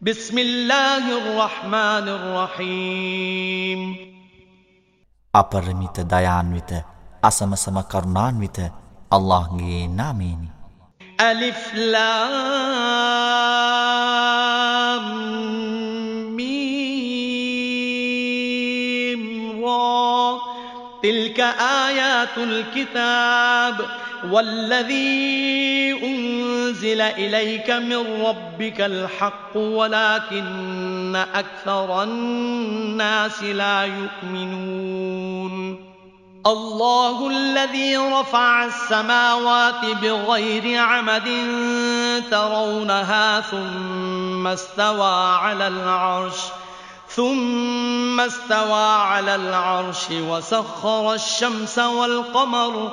بسم الله الرحمن الرحيم අපරමිත දයාන්විත අසමසම කරුණාන්විත අල්ලාහ්ගේ නාමයෙන් අලිෆ් ලාම් මීම් වා තිල්ක ආයතුල් කිතාබ් والذي أنزل إليك من ربك الحق ولكن أكثر الناس لا يؤمنون. الله الذي رفع السماوات بغير عمد ترونها ثم استوى على العرش ثم استوى على العرش وسخر الشمس والقمر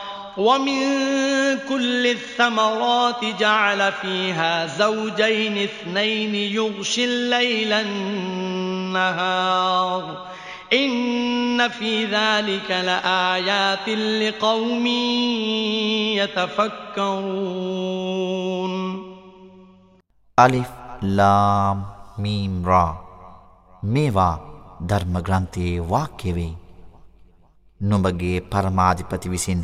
ومن كل الثمرات جعل فيها زوجين اثنين يغشي الليل النهار إن في ذلك لآيات لقوم يتفكرون අලිෆ් ලාම් මීම් රා මේවා ධර්ම ග්‍රන්ථයේ වාක්‍ය වේ නුඹගේ පරමාධිපති විසින්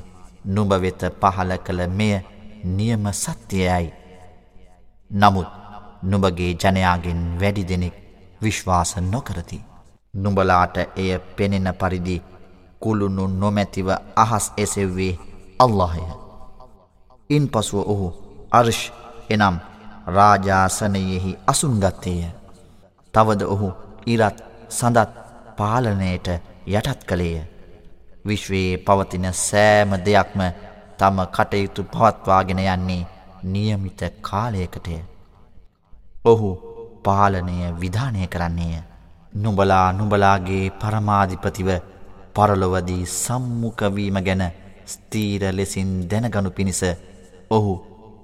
නුඹ වෙත පහල කළ මෙය නියම සත්‍යයයි. නමුත් නුඹගේ ජනයාගෙන් වැඩි දෙනෙක් විශ්වාස නොකරති. නුඹලාට එය පෙනෙන පරිදි කුළුණු නොමැතිව අහස් එසෙව්වේ අල්لهය ඉන් පසුව ඔහු අර්ෂ් එනම් රාජාසනයෙහි අසුන්ගත්තේය තවද ඔහු ඉරත් සඳත් පාලනයට යටත් කළේය. විශ්වයේ පවතින සෑම දෙයක්ම තම කටයුතු පවත්වාගෙන යන්නේ නියමිත කාලයකටය ඔහු පාලනය විධානය කරන්නේය නුඹලා නුඹලාගේ පරමාධිපතිව පරලොවදී සම්මුකවීම ගැන ස්තීර ලෙසින් දැනගනු පිණිස ඔහු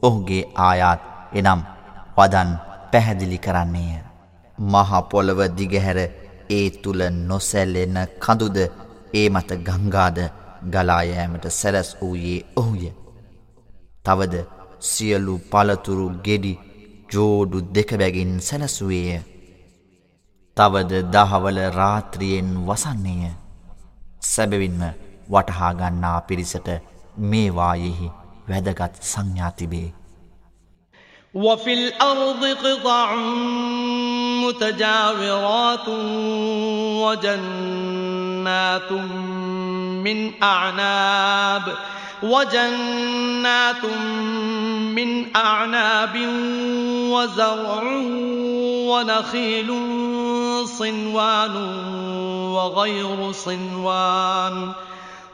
ඔහුගේ ආයාත් එනම් වදන් පැහැදිලි කරන්නේය. මහපොළව දිගහැර ඒ තුළ නොසැල්ලෙන කඳුද ඒ මත ගංගාද ගලායෑමට සැරැස් වූයේ ඔහුය. තවද සියලු පලතුරු ගෙඩි ජෝඩු දෙකබැගින් සැලසුවේය. තවද දහවල රාත්‍රියෙන් වසන්නේය සැබවින්ම වටහාගන්නා පිරිසට මේවායෙහි වැදගත් සංඥාතිබේ. وفي الأرض قطع متجاورات وجنات من أعناب وجنات من أعناب وزرع ونخيل صنوان وغير صنوان.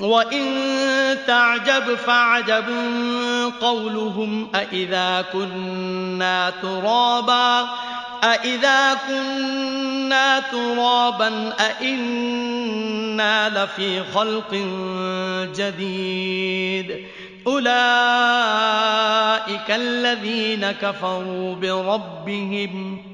وإن تعجب فعجب قولهم أإذا كنا ترابا أإذا كنا ترابا أإنا لفي خلق جديد أولئك الذين كفروا بربهم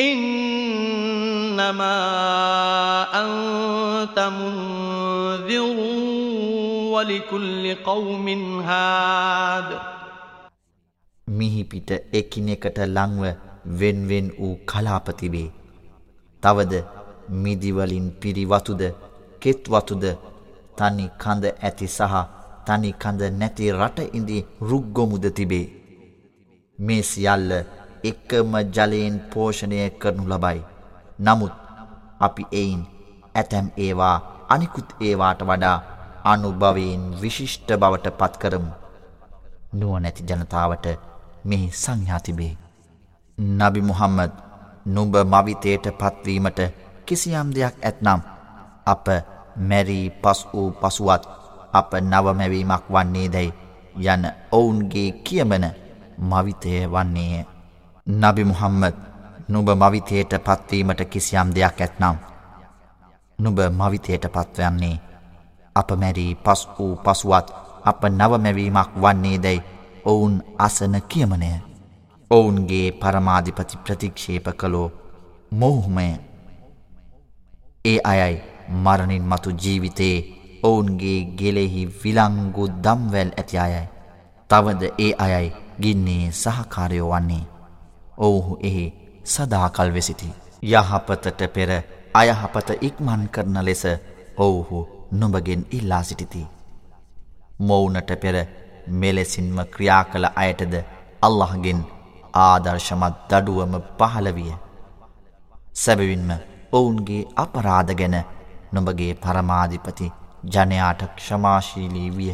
إنما أنت منذر ولكل قوم هاد මිහි පිට එකිනෙකට ලංව වෙන්වෙන් වූ කලාපතිබේ. තවද මිදිවලින් පිරිවතුද කෙත්වතුද තනි කඳ ඇති සහ තනි කඳ නැති රට ඉදි රුග්ගොමුද තිබේ. මේ සියල්ල එකම ජලයෙන් පෝෂණය කරනු ලබයි. නමුත් අපි එයින් ඇතැම් ඒවා අනිකුත් ඒවාට වඩා අනුභවයෙන් විශිෂ්ට බවට පත්කරමු. නුවනැති ජනතාවට මෙහි සංඥාතිබේ. නබි මුහම්මද නුඹ මවිතයට පත්වීමට කිසියම් දෙයක් ඇත්නම් අප මැරී පස් වූ පසුවත් අප නවමැවීමක් වන්නේ දැයි යන ඔවුන්ගේ කියමන මවිතය වන්නේය. නබි මුහම්මද නුඹ මවිතයට පත්වීමට කිසියම් දෙයක් ඇත්නම් නුඹ මවිතයට පත්වයන්නේ අප මැරී පස් වූ පසුවත් අප නවමැවීමක් වන්නේ දැයි ඔවුන් අසන කියමනය. ඔවුන්ගේ පරමාධිපති ප්‍රතික්ෂේප කළෝ මොහුමය. ඒ අයයි මරණින් මතු ජීවිතයේ ඔවුන්ගේ ගෙලෙහි විලංගු දම්වැල් ඇති අයයි. තවද ඒ අයයි ගින්නේ සහකාරයෝ වන්නේ. ඔවුහු එහි සදාකල් වෙසිති යහපතට පෙර අයහපත ඉක්මන් කරන ලෙස ඔවුහු නොබගෙන් ඉල්ලා සිටිති මොවුනට පෙර මෙලෙසින්ම ක්‍රියා කළ අයටද අල්لهගෙන් ආදර්ශමත් දඩුවම පහළවිය. සැබවින්ම ඔවුන්ගේ අපරාධ ගැන නොඹගේ පරමාධිපති ජනයාට ක්ෂමාශීලී විය.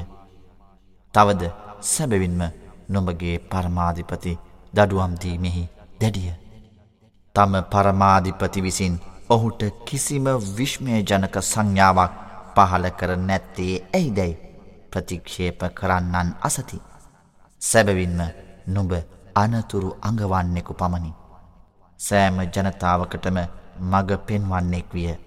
තවද සැබවින්ම නොඹගේ පරමාධිපති දඩුවම්දීමෙහි දැඩිය. තම පරමාධිපති විසින් ඔහුට කිසිම විශ්මය ජනක සංඥාවක් පහල කර නැත්තේ ඇයිදැයි ප්‍රතික්ෂේප කරන්නන් අසති. සැබවින්ම නුඹ අනතුරු අඟවන්නෙකු පමණි. සෑම ජනතාවකටම මග පෙන්වන්නෙක් විය.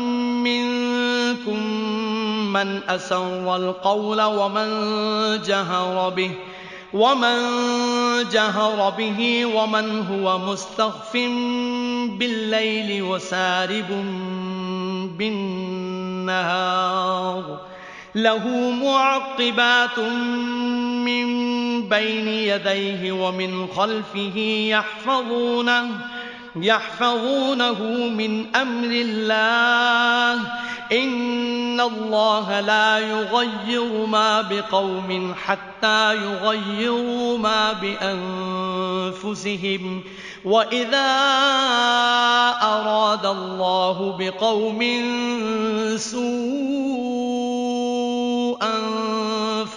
من أسر القول ومن جهر به ومن جهر به ومن هو مستخف بالليل وسارب بالنهار. له معقبات من بين يديه ومن خلفه يحفظونه. يحفظونه من أمر الله. إن الله لا يغير ما بقوم حتى يغيروا ما بأنفسهم. وإذا أراد الله بقوم سوءا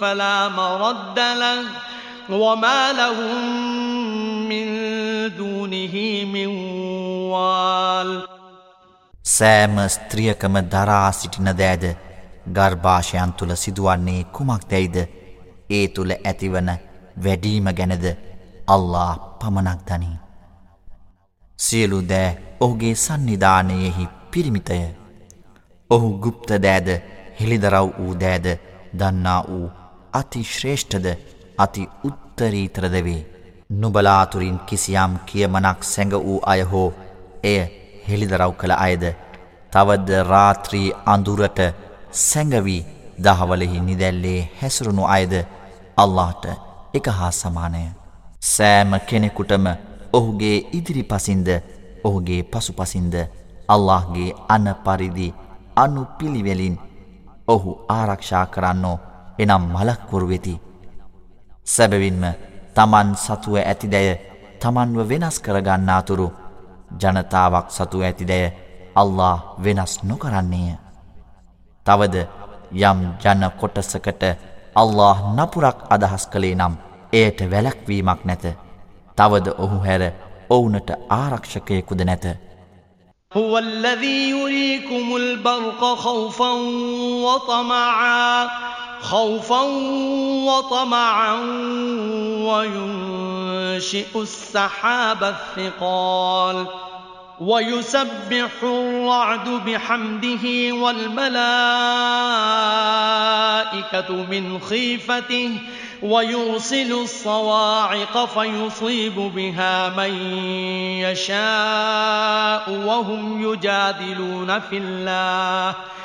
فلا مرد له. وما لهم من دونه من وال. සෑම ස්ත්‍රියකම දරා සිටින දෑද ගර්භාෂයන් තුල සිදුවන්නේ කුමක් දැයිද? ඒ තුල ඇතිවන වැඩීම ගැනද අල්ලා පමණක් දනී. සියලු දෑ ඔහුගේ සන්නිධානයෙහි පිරිමිතය. ඔහු ගුප්ත දෑද හෙළිදරව් වූ දෑද දන්නා වූ අතිශ්‍රේෂ්ඨද අති උත්තරීතරද වේ. නුබලාතුරින් කිසියම් කියමනක් සැඟ වූ අය හෝ එය හෙළිදරව් කළ අයද තවද රාත්‍රී අඳුරට සැඟවී දහවලෙහි නිදැල්ලේ හැසුරුණු අයද අල්لهට එක හා සමානය. සෑම කෙනෙකුටම ඔහුගේ ඉදිරිපසින්ද ඔහුගේ පසුපසින්ද අල්لهගේ අන පරිදි අනු පිළිවෙලින් ඔහු ආරක්ෂා කරන්නෝ එනම් මලක්කුරු වෙති. සැබවින්ම තමන් සතුව ඇතිදැය තමන්ව වෙනස් කරගන්නාතුරු ජනතාවක් සතු ඇතිදැය අල්له වෙනස් නොකරන්නේය. තවද යම් ජන කොටසකට අල්له නපුරක් අදහස් කළේ නම් එයට වැලැක්වීමක් නැත. තවද ඔහු හැර ඔවුනට ආරක්ෂකයකුද නැත. هو الذي يريكم البرق خوفا وطمعا خوفا وطمعا وينشئ السحاب الثقال ويسبح الرعد بحمده والملائكة من خيفته ويرسل الصواعق فيصيب بها من يشاء وهم يجادلون في الله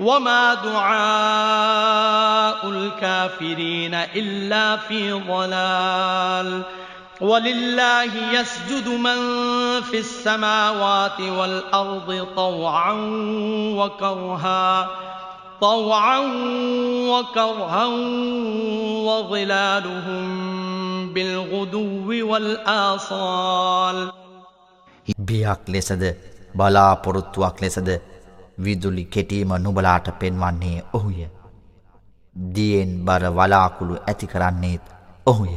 وما دعاء الكافرين إلا في ضلال ولله يسجد من في السماوات والأرض طوعا وكرها طوعا وكرها وظلالهم بالغدو والآصال බියක් ලෙසද බලාපොරොත්තුවක් ලෙසද විදුලි කෙටීම නුබලාට පෙන්වන්නේ ඔහුය. දියෙන් බර වලාකුළු ඇති කරන්නේත් ඔහුය.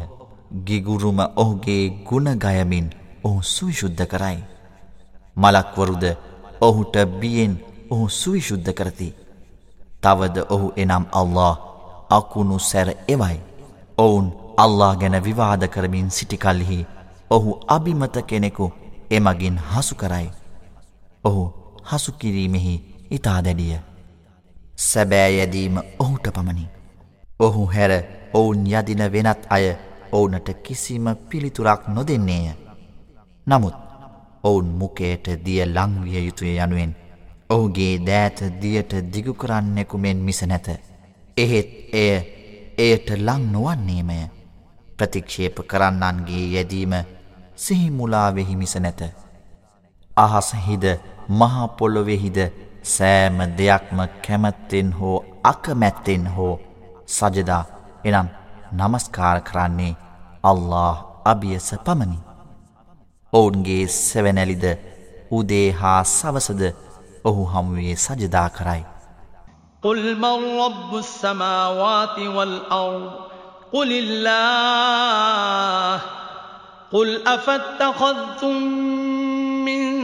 ගිගුරුම ඔහුගේ ගුණගයමින් ඔහු සුවිශුද්ධ කරයි. මලක්වරුද ඔහුට බියෙන් ඔහු සුවිශුද්ධ කරති. තවද ඔහු එනම් අල්له අකුණු සැර එවයි. ඔවුන් අල්ලා ගැන විවාද කරමින් සිටිකල්හි ඔහු අභිමත කෙනෙකු එමගින් හසු කරයි. ඔහු හසුකිරීමෙහි ඉතා දැඩිය. සැබෑයැදීම ඔහුට පමණි. ඔහු හැර ඔවුන් යදින වෙනත් අය ඔවුනට කිසිම පිළිතුරක් නොදෙන්නේය. නමුත් ඔවුන් මුකයට දිය ලංවිය යුතුය යනුවෙන් ඔහුගේ දෑත දියට දිගු කරන්නෙකු මෙන් මිස නැත. එහෙත් එය එයට ලං නොවන්නේමය ප්‍රතික්ෂේප කරන්නන්ගේ යැදීම සිහිමුලාවෙහි මිස නැත. අහසහිද මහපොලොවෙහිද සෑම දෙයක්ම කැමැත්තෙන් හෝ අකමැත්තෙන් හෝ සජදා එනම් නමස්කාර කරන්නේ අල්له අභියස පමණි. ඔවුන්ගේ සැවනැලිද උදේ හා සවසද ඔහු හමුවේ සජදා කරයි. قل من رب السماوات والأرض قل الله قل أفاتخذتم من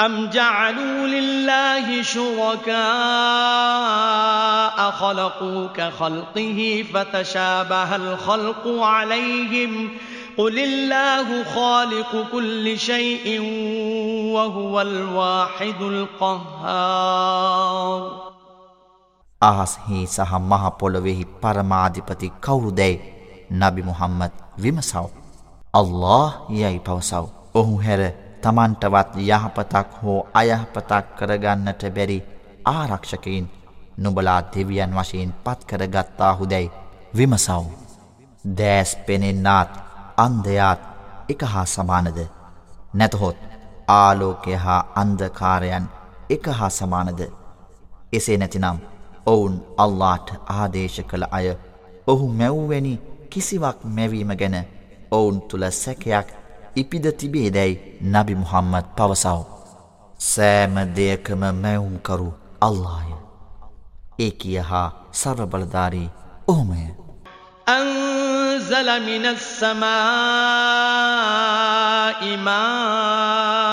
أم جعلوا لله شركاء خلقوا كخلقه فتشابه الخلق عليهم قل الله خالق كل شيء وهو الواحد القهار අහස්හි සහ මහ පොළොවෙහි පරමාධිපති කවුරුදැයි නබි මුහම්මත් විමසව්. අල්له යැයි පවසව්. ඔහු හැර තමන්ටවත් යහපතක් හෝ අයහපතක් කරගන්නට බැරි ආරක්ෂකයින් නුබලා දෙවියන් වශයෙන් පත්කරගත්තාහුදැයි විමසව්. දෑස් පෙනෙන්නාත් අන්දයාත් එක හා සමානද. නැතහොත් ආලෝකය හා අන්දකාරයන් එක හා සමානද. එසේ නැතිනම් ඔවුන් අල්ලාට ආදේශ කළ අය ඔහු මැව්වැනි කිසිවක් මැවීම ගැන ඔවුන් තුළ සැකයක් ඉපිද තිබේදැයි නබි මුහම්මද පවසව. සෑම දෙයකම මැවුම්කරු අල්ලාය. ඒ කිය හා සර්වබලධාරී ඔහොමය. أنزل من السماء ماء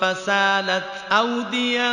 فسالت أودية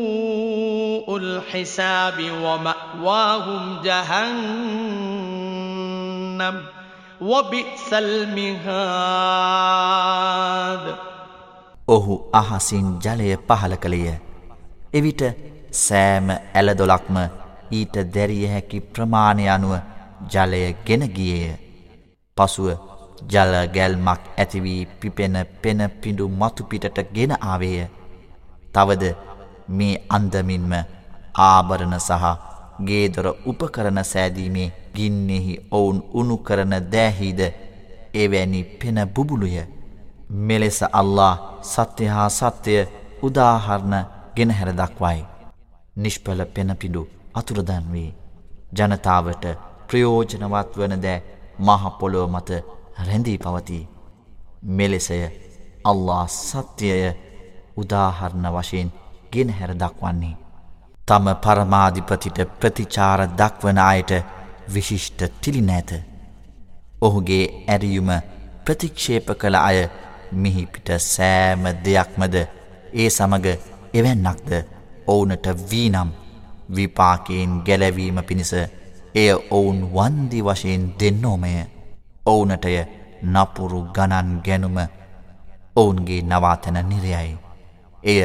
الحساب ومأواهم جهنم وبئس المهاد ඔහු අහසින් ජලය පහල කළේය. එවිට සෑම ඇලදොලක්ම ඊට දැරිය හැකි ප්‍රමාණය අනුව ජලය ගෙන ගියේය. පසුව ජල ගැල්මක් ඇතිවී පිපෙන පෙන පිඩු මතුපිටට ගෙන ආවේය. තවද මේ අන්දමින්ම ආභරණ සහ ගේදොර උපකරන සෑදීමේ ගින්නෙහි ඔවුන් උනු කරන දෑහිද එවැනි පෙන බුබුලුය මෙලෙස අල්له සත්‍ය හා සත්‍යය උදාහරණ ගෙනහැර දක්වයි. නිෂ්පල පෙනපිඩු අතුරදන් වේ. ජනතාවට ප්‍රයෝජනවත් වන දෑ මහපොලෝ මත රැඳී පවතිී. මෙලෙසය අල්له සත්‍යය උදාහරණ වශයෙන් ගෙනහැර දක්වන්නේ. තම පරමාධිපතිට ප්‍රතිචාර දක්වන අයට විශිෂ්ට තිලි නැත. ඔහුගේ ඇරියුම ප්‍රතික්ෂේප කළ අය මිහිපිට සෑම දෙයක්මද ඒ සමග එවැන්නක්ද ඔවුනට වීනම් විපාකයෙන් ගැලවීම පිණිස එය ඔවුන් වන්දි වශයෙන් දෙන්නෝමය ඔවුනටය නපුරු ගණන් ගැනුම ඔවුන්ගේ නවාතැන නිරයයි එය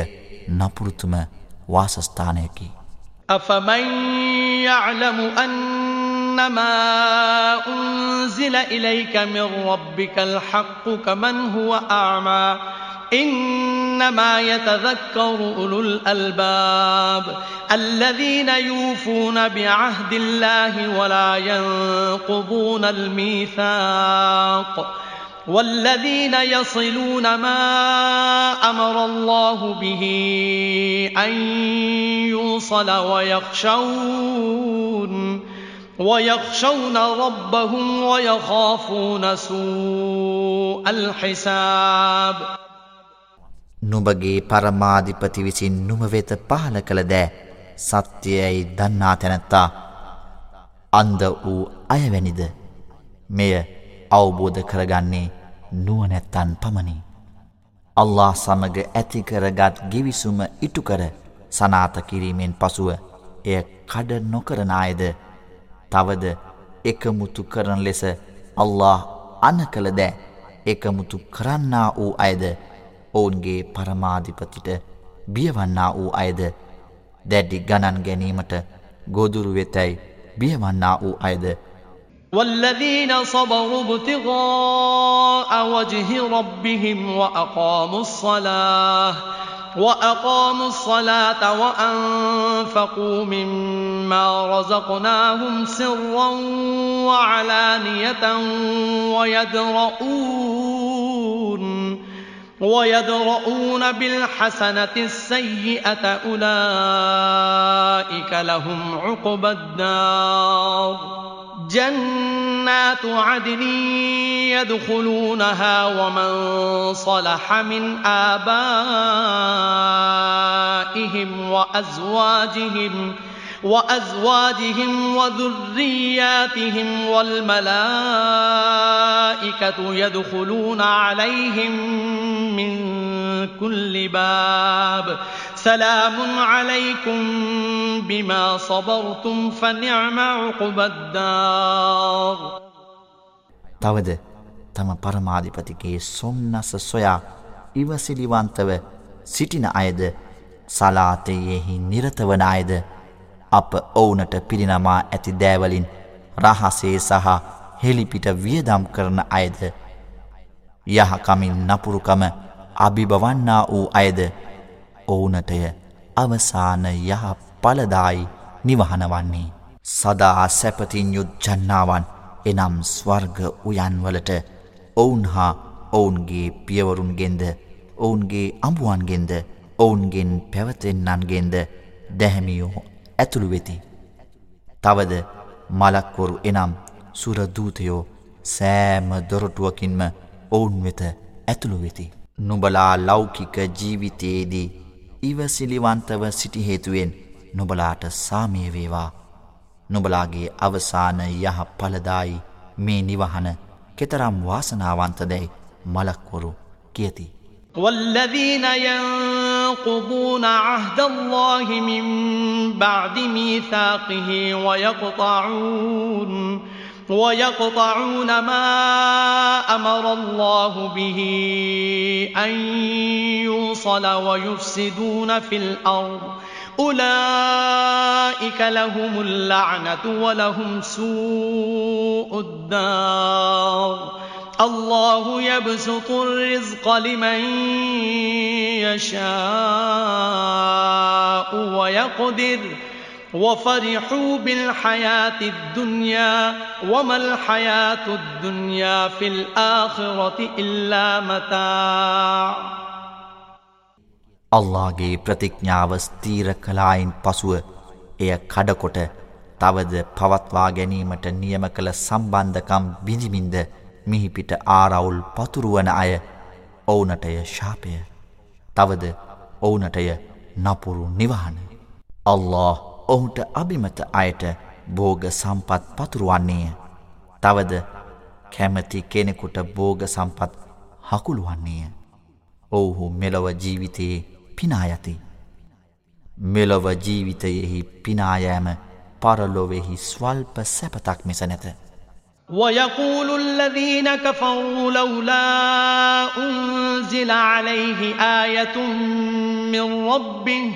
نپرتم वासस्थान أفمن يعلم أنما أنزل إليك من ربك الحق كمن هو أعمى؟ إنما يتذكر أولو الألباب الذين يوفون بعهد الله ولا ينقضون الميثاق. والذين يصلون ما أمر الله به أن يوصل ويخشون ويخشون ربهم ويخافون سوء الحساب නුඹගේ පරමාධිපති විසින් නුම වෙත පහල කළ දෑ සත්‍යයයි දන්නා තැනැත්තා අන්ද වූ අයවැනිද මෙය අවබෝධ කරගන්නේ නුවනැත්තන් පමණි. අල්له සමග ඇතිකරගත් ගිවිසුම ඉටුකර සනාත කිරීමෙන් පසුව එය කඩ නොකරනායද තවද එකමුතු කරන ලෙස අල්له අන කළ දෑ එකමුතු කරන්නා වූ අයද ඔවුන්ගේ පරමාධිපතිට බියවන්නා වූ අයද දැඩි ගණන් ගැනීමට ගොදුරු වෙතැයි බියවන්නා වූ අයද والذين صبروا ابتغاء وجه ربهم وأقاموا الصلاة وأقاموا الصلاة وأنفقوا مما رزقناهم سرا وعلانية ويدرؤون ويدرؤون بالحسنة السيئة أولئك لهم عقبى الدار جنات عدن يدخلونها ومن صلح من آبائهم وأزواجهم وأزواجهم وذرياتهم والملائكة يدخلون عليهم من كل باب سلام عليكم بما صبرتم فنعم عقب الدار තවද තම පරමාධිපතිගේ සොම්නස සොයා ඉවසිලිවන්තව සිටින අයද සලාතයෙහි නිරතවන අයද අප ඔවුනට පිරිනමා ඇති දෑවලින් රහසේ සහ හෙළිපිට වියදම් කරන අයද යහකමින් නපුරුකම අභිබවන්නා වූ අයද ඔවුනටය අවසාන යහ පලදායි නිවහන වන්නේ සදා සැපතින් යුත් ජන්නාවන් එනම් ස්වර්ග උයන්වලට ඔවුන් හා ඔවුන්ගේ පියවරුන්ගෙන්ද ඔවුන්ගේ අඹුවන්ගෙන්ද ඔවුන්ගෙන් පැවතෙන්නන්ගෙන්ද දැහැමියෝ ඇතුළු වෙති. තවද මලක්වොරු එනම් සුරදූතයෝ සෑම දොරටුවකින්ම ඔවුන් වෙත ඇතුළු වෙති. නුබලා ලෞකික ජීවිතයේදී ඉවසිලිවන්තව සිටිහේතුවෙන් නොබලාට සාමයවේවා නොබලාගේ අවසාන යහ පලදායි මේ නිවහන කෙතරම් වාසනාවන්තදැයි මලක්වොරු කියති. والذين ينقضون عهد الله من بعد ميثاقه ويقطعون ويقطعون ما أمر الله به أن يوصل ويفسدون في الأرض. أولئك لهم اللعنة ولهم سوء الدار. الله يبسط الرزق لمن يشاء ويقدر. وفرحوا بالحياة الدنيا وما الحياة الدنيا في الآخرة إلا متاع. අල්ලාගේ ප්‍රතිඥාව ස්ථීර කළායින් පසුව එය කඩකොට තවද පවත්වා ගැනීමට නියම කළ සම්බන්ධකම් බිඳිමින්ද මිහිපිට ආරවුල් පතුරුවන අය ඔවුනටය ශාපය. තවද ඔවුනටය නපුරු නිවහන. අල්له ඔහුට අභිමත අයට බෝග සම්පත් පතුරුවන්නේය තවද කැමති කෙනෙකුට බෝග සම්පත් හකුළුවන්නේය ඔවුහු මෙලොව ජීවිතයේ පිනායති මෙලොව ජීවිතයෙහි පිනායෑම පරලොවෙහි ස්වල්ප සැපතක් මිස නැත ويقول الذين كفروا لولا أنزل عليه آية من ربه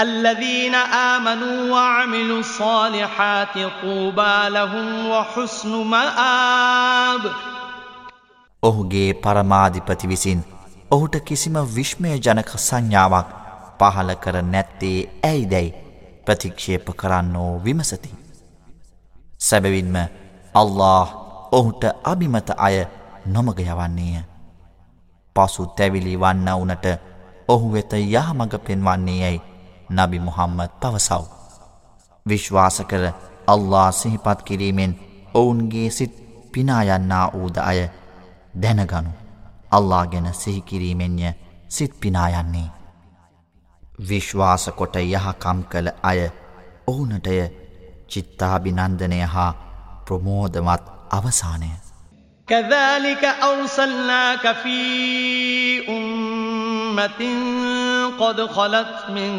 الذين آمنوا وعملوا الصالحات طوبى لهم وحسن مآب ඔහුගේ පරමාධිපති විසින් ඔහුට කිසිම විශ්මය ජනක සංඥාවක් පහල කර නැත්තේ ඇයිදැයි ප්‍රතික්ෂේප කරන්නෝ විමසති. සැබවින්ම අල්له ඔහුට අභිමත අය නොමග යවන්නේය. පසු තැවිලි වන්න වනට ඔහු වෙත යහමඟ පෙන්වන්නේ යැයි නබි මුහම්මද පවසව්. විශ්වාස කර අල්ලා සිහිපත් කිරීමෙන් ඔවුන්ගේ සිත් පිනායන්නා වූද අය දැනගනු අල්ලා ගැන සිහිකිරීමෙන්ය සිත් පිනායන්නේ. විශ්වාසකොට යහකම් කළ අය ඔවුනටය චිත්තාභිනන්දනය හා ප්‍රමෝදවත් අවසානය. كذلك أرسلناك في أمة قد خلت من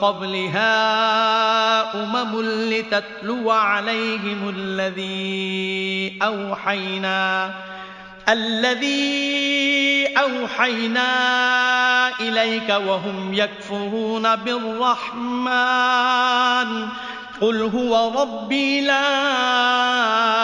قبلها أمم لتتلو عليهم الذي أوحينا الذي أوحينا إليك وهم يكفرون بالرحمن. قل هو ربي لا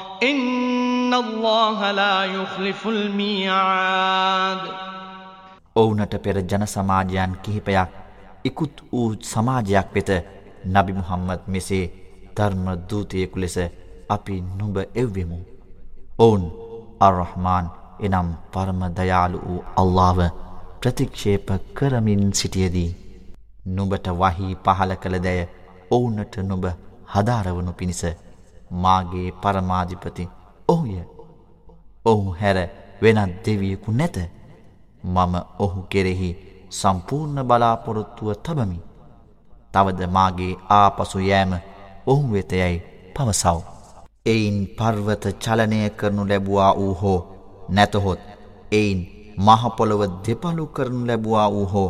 ඉන්න අල්ලාහ ලා යුඛ්ලිෆුල් මියාද් ඔවුනට පෙර ජන සමාජයන් කිහිපයක් ඉක්ුත් වූ සමාජයක් වෙත නබි මුහම්මද් මෙසේ ධර්ම දූතයෙකු ලෙස අපි නුඹ එව්වෙමු. ඔවුන් අර්රහමාන් එනම් පරම දයාලු වූ අල්ලාව ප්‍රතික්ෂේප කරමින් සිටියදී. නුඹට වහි පහල කළ දැය ඔවුනට නුඹ හදාරවනු පිණිස මාගේ පරමාධිපති ඔහුය. ඔහු හැර වෙනත් දෙවියකු නැත. මම ඔහු කෙරෙහි සම්පූර්ණ බලාපොරොත්තුව තබමි. තවද මාගේ ආපසු යෑම ඔහු වෙතයයි පවසව්. එයින් පර්වත චලනය කරනු ලැබවා වූ හෝ නැතහොත් එයින් මහපොළොව දෙපලු කරනු ලැබවා වූ හෝ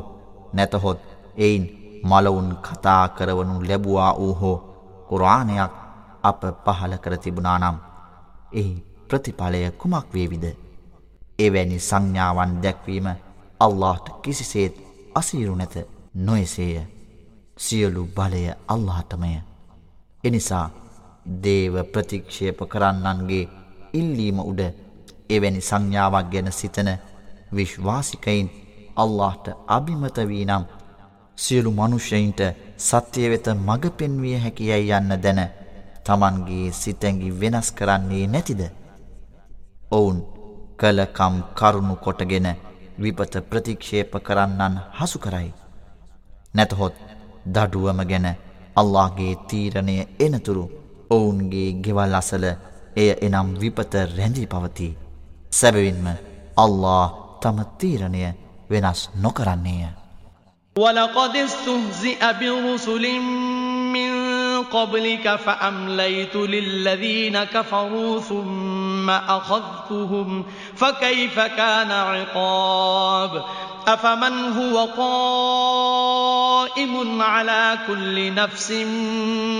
නැතහොත් එයින් මලවුන් කතා කරවනු ලැබවා වූ හෝ කුරාණයක් අප පහළ කර තිබුණා නම් එහි ප්‍රතිඵලය කුමක් වේවිද? එවැනි සංඥාවන් දැක්වීම අල්ලාහට කිසිසේත් අසීරු නැත නොයසේය. සියලු බලය අල්ලාහටමය. එනිසා දේව ප්‍රතික්ෂේප කරන්නන්ගේ ඉල්ලීම උඩ එවැනි සංඥාවක් ගැන සිතන විශ්වාසිකයින් අල්ලාහට අභිමත වී නම් සියලු මනුෂ්‍යයින්ට සත්‍යය වෙත මඟ පෙන්විය හැකියයි යන්න දැන තමන්ගේ සිතැඟි වෙනස් කරන්නේ නැතිද. ඔවුන් කලකම් කරුණු කොටගෙන විපත ප්‍රතික්ෂේප කරන්නන් හසු කරයි. නැතහොත් දඩුවම ගැන අල්لهගේ තීරණය එනතුරු ඔවුන්ගේ ගෙවල් අසල එය එනම් විපත රැඳී පවති. සැබවින්ම අල්له තම තීරණය වෙනස් නොකරන්නේය. وَلَقَدِ اسْتُهْزِئَ بِرُسُلٍ قبلك فأمليت للذين كفروا ثم أخذتهم فكيف كان عقاب؟ أفمن هو قائم على كل نفس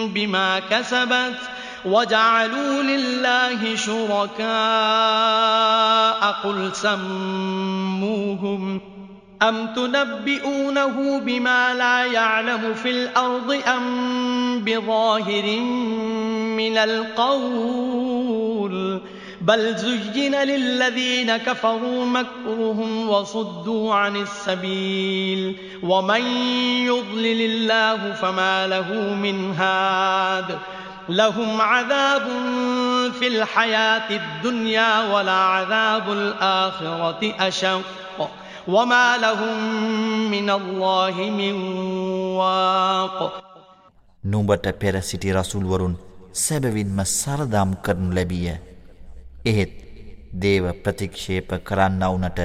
بما كسبت؟ وجعلوا لله شركاء قل سموهم. أم تنبئونه بما لا يعلم في الأرض أم بظاهر من القول بل زين للذين كفروا مكرهم وصدوا عن السبيل. ومن يضلل الله فما له من هاد. لهم عذاب في الحياة الدنيا ولعذاب الآخرة أشق. وما لهم من الله من واق. නුඹට පෙර සිටි රසුල්වරුන් සැබවින්ම සරදම් කරනු ලැබිය. එහෙත් දේව ප්‍රතික්ෂේප කරන්නවුනට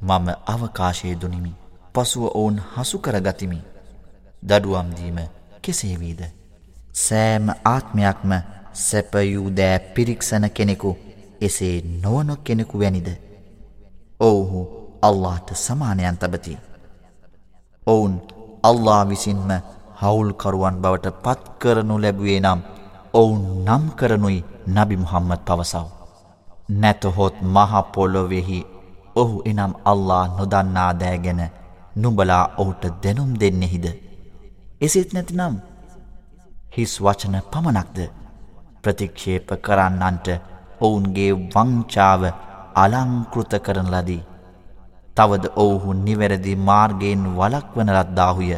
මම අවකාශය දුනිමි. පසුව ඔවුන් හසු කරගතිමි. දඩුවම්දීම කෙසේවීද. සෑම ආත්මයක්ම සැපයූදෑ පිරික්සන කෙනෙකු එසේ නොවන කෙනෙකු වැනිද. ඔවුහු අල්ලාට සමානයන් තබති. ඔවුන් අල්ලා විසින්ම හවුල්කරුවන් බවට පත් කරනු ලැබුවේ නම් ඔවුන් නම් කරනුයි නබි මුහම්මද පවසව. නැතහොත් මහපොලොවෙහි ඔහු එනම් අල්ලා නොදන්නා දෑගෙන නුඹලා ඔහුට දෙනුම් දෙන්නෙහිද. එසෙත් නැතිනම් හිස් වචන පමණක්ද ප්‍රතික්ෂේප කරන්නන්ට ඔවුන්ගේ වංචාව අලංකෘත කරන ලදී. තවද ඔවුහු නිවැරදි මාර්ගයෙන් වලක්වන ලද්දාහුය.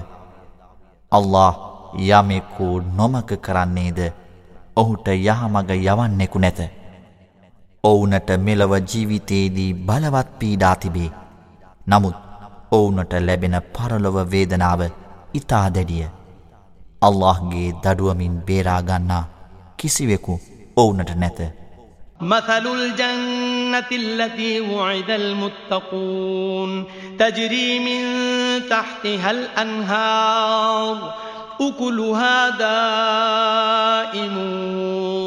අල්له යමෙකු නොමක කරන්නේද ඔහුට යහමග යවන්නෙකු නැත. ඔවුනට මෙලව ජීවිතයේදී බලවත් පීඩා තිබේ. නමුත් ඔවුනට ලැබෙන පරලොව වේදනාව ඉතා දැඩිය. අල්لهගේ දඩුවමින් බේරාගන්නා කිසිවෙකු ඔවුනට නැත. මසලුල් ජං التي وعد المتقون تجري من تحتها الأنهار أكلها دائم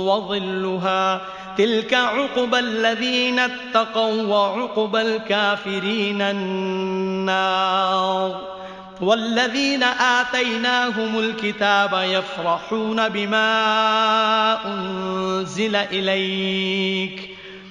وظلها. تلك عقبى الذين اتقوا وعقبى الكافرين النار. والذين آتيناهم الكتاب يفرحون بما أنزل إليك.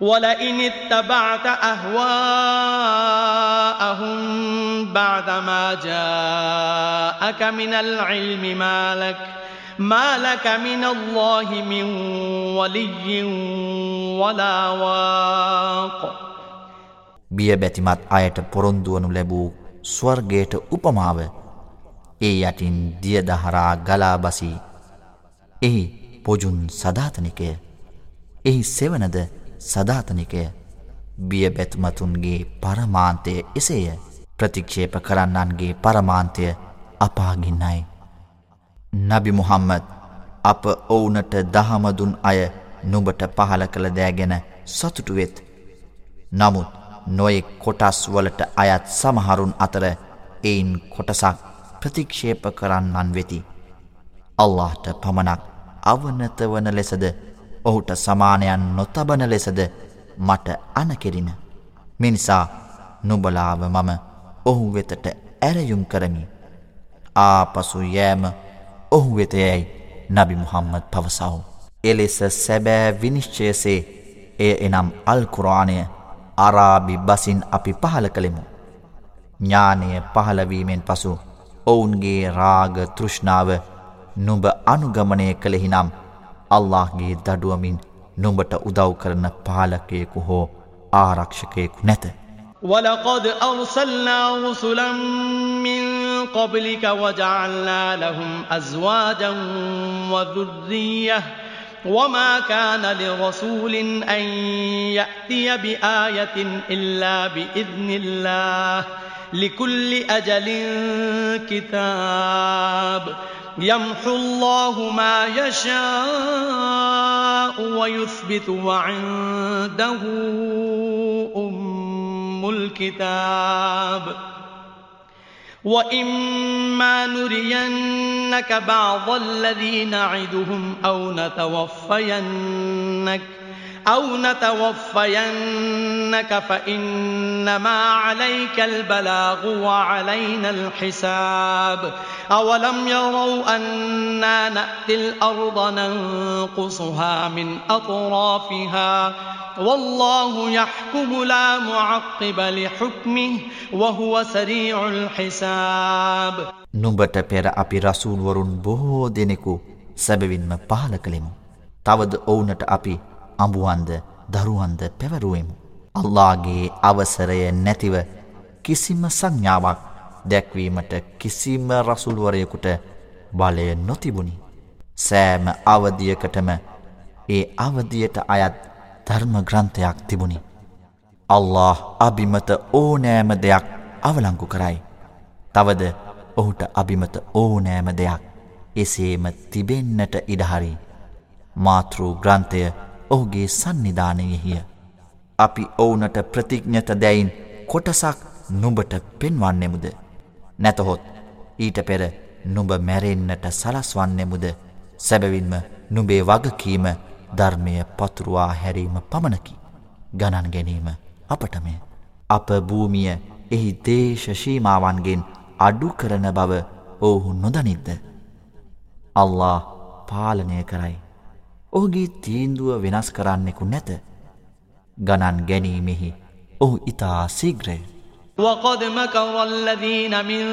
ولئن اتبعت أهواءهم بعدما جاءك من العلم ما لك ما لك من الله من ولي ولا واق බිය බැතිමත් අයට පොරොන්දුවනු ලැබූ ස්වර්ගයට උපමාව ඒ යටින් දියදහරා ගලාබසී එහි පොජුන් සධාතනිකය එහි සෙවනද සධාතනිකය බිය බැතුමතුන්ගේ පරමාන්තය එසේය ප්‍රතික්ෂේප කරන්නන්ගේ පරමාන්තය අපාගින්නයි. නබි මුහම්මද අප ඔවුනට දහමදුන් අය නුඹට පහල කළ දෑගෙන සතුටුවෙත්. නමුත් නොයෙක් කොටස් වලට අයත් සමහරුන් අතර එයින් කොටසක් ප්‍රතික්ෂේප කරන්නන් වෙති. අල්لهට පමණක් අවනත වන ලෙසද ඔහුට සමානයන් නොතබන ලෙසද මට අනකෙරින. මිනිසා නුබලාව මම ඔහු වෙතට ඇරයුම් කරමි. ආපසු යෑම ඔහු වෙතයැයි නබි මුහම්මද පවසව්. එලෙස සැබෑ විනිශ්චයසේ එය එනම් අල්කුරාණය අරාබි බසින් අපි පහල කළෙමු. ඥානය පහලවීමෙන් පසු ඔවුන්ගේ රාග තෘෂ්ණාව නුඹ අනුගමනය කළෙහිනම් අල්لهගේ දඩුවමින් නුඹට උදව් කරන පාලකයෙකු හෝ ආරක්ෂකයෙකු නැත. وَلَقَدْ أَرْسَلْنَا رُسُلًا مِّن قَبْلِكَ وَجَعَلْنَا لَهُمْ أَزْوَاجًا وَذُرِّيَّةً وَمَا كَانَ لِرَسُولٍ أَن يَأْتِيَ بِآيَةٍ إِلَّا بِإِذْنِ اللَّهِ لِكُلِّ أَجَلٍ كِتَابٌ يمحو الله ما يشاء ويثبت وعنده أم الكتاب. وإما نرينك بعض الذي نعدهم أو نتوفينك أو نتوفينك فإنما عليك البلاغ وعلينا الحساب أولم يروا أنا نأتي الأرض ننقصها من أطرافها والله يحكم لا معقب لحكمه وهو سريع الحساب නුඹට පෙර අපි රසූල් වරුන් බොහෝ දෙනෙකු සැබවින්ම පහල කළෙමු. තවද ඔවුනට අපි අඹුවන්ද දරුවන්ද පැවරුවෙමු. අල්ලාගේ අවසරය නැතිව කිසිම සංඥාවක් දැක්වීමට කිසිම රසුල්වරයකුට බලය නොතිබුණි. සෑම අවදියකටම ඒ අවදියට අයත් ධර්ම ග්‍රන්ථයක් තිබුණි. අල්له අභිමත ඕනෑම දෙයක් අවලංගු කරයි. තවද ඔහුට අභිමත ඕනෑම දෙයක් එසේම තිබෙන්නට ඉඩහරි. මාතෘ ග්‍රන්ථය ඔහුගේ සන්නිධානයෙහිය. අපි ඔවුනට ප්‍රතිඥ්ඥත දැයින් කොටසක් නුඹට පෙන්වන්නෙමුද. නැතහොත් ඊට පෙර නුඹ මැරෙන්න්නට සලස්වන්නෙමුද සැබවින්ම නුබේ වගකීම ධර්මය පතුරුවා හැරීම පමණකි. ගණන් ගැනීම අපටමය. අප භූමිය එහි දේශශීමාවන්ගෙන් අඩු කරන බව ඔවුහු නොදනිද්ද. අල්له පාලනය කරයි. ඔහුගේ තීන්දුව වෙනස් කරන්නෙකු නැත. ගණන් ගැනීමෙහි ඔහු ඉතා සීග්‍රය. وقد مكر الذين من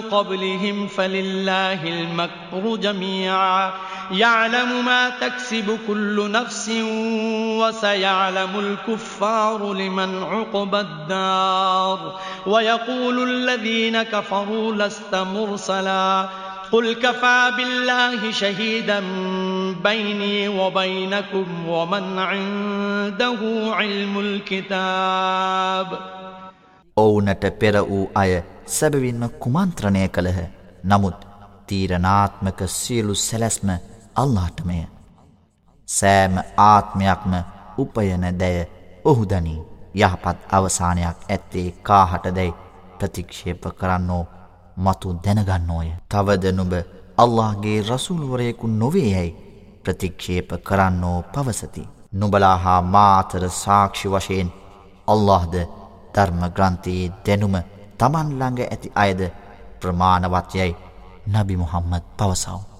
قبلهم فلله المكر جميعا يعلم ما تكسب كل نفس وسيعلم الكفار لمن عقب الدار ويقول الذين كفروا لست مرسلا قل كفى بالله شهيدا بيني وبينكم ومن عنده علم الكتاب ඔවුනට පෙර වූ අය සැබවින්ම කුමන්ත්‍රණය කළහ නමුත් තීරණාත්මක සියලු සැලැස්ම අල්ලාටමය සෑම ආත්මයක්ම උපයන දැය ඔහු දනී යහපත් අවසානයක් ඇත්තේ කාහට දැයි ප්‍රතික්ෂේප කරන්නෝ මතු දැනගන්නෝය. තවද නුඹ අල්لهගේ රසුල්වරයෙකු නොවේයැයි ප්‍රතික්ෂේප කරන්නෝ පවසති. නුබලා හා මාතර සාක්ෂි වශයෙන් අල්لهද ධර්මග්‍රන්තයේ දැනුම තමන්ළඟ ඇති අයද ප්‍රමාණවත්යයි නබි මුහම්මත් පවසව.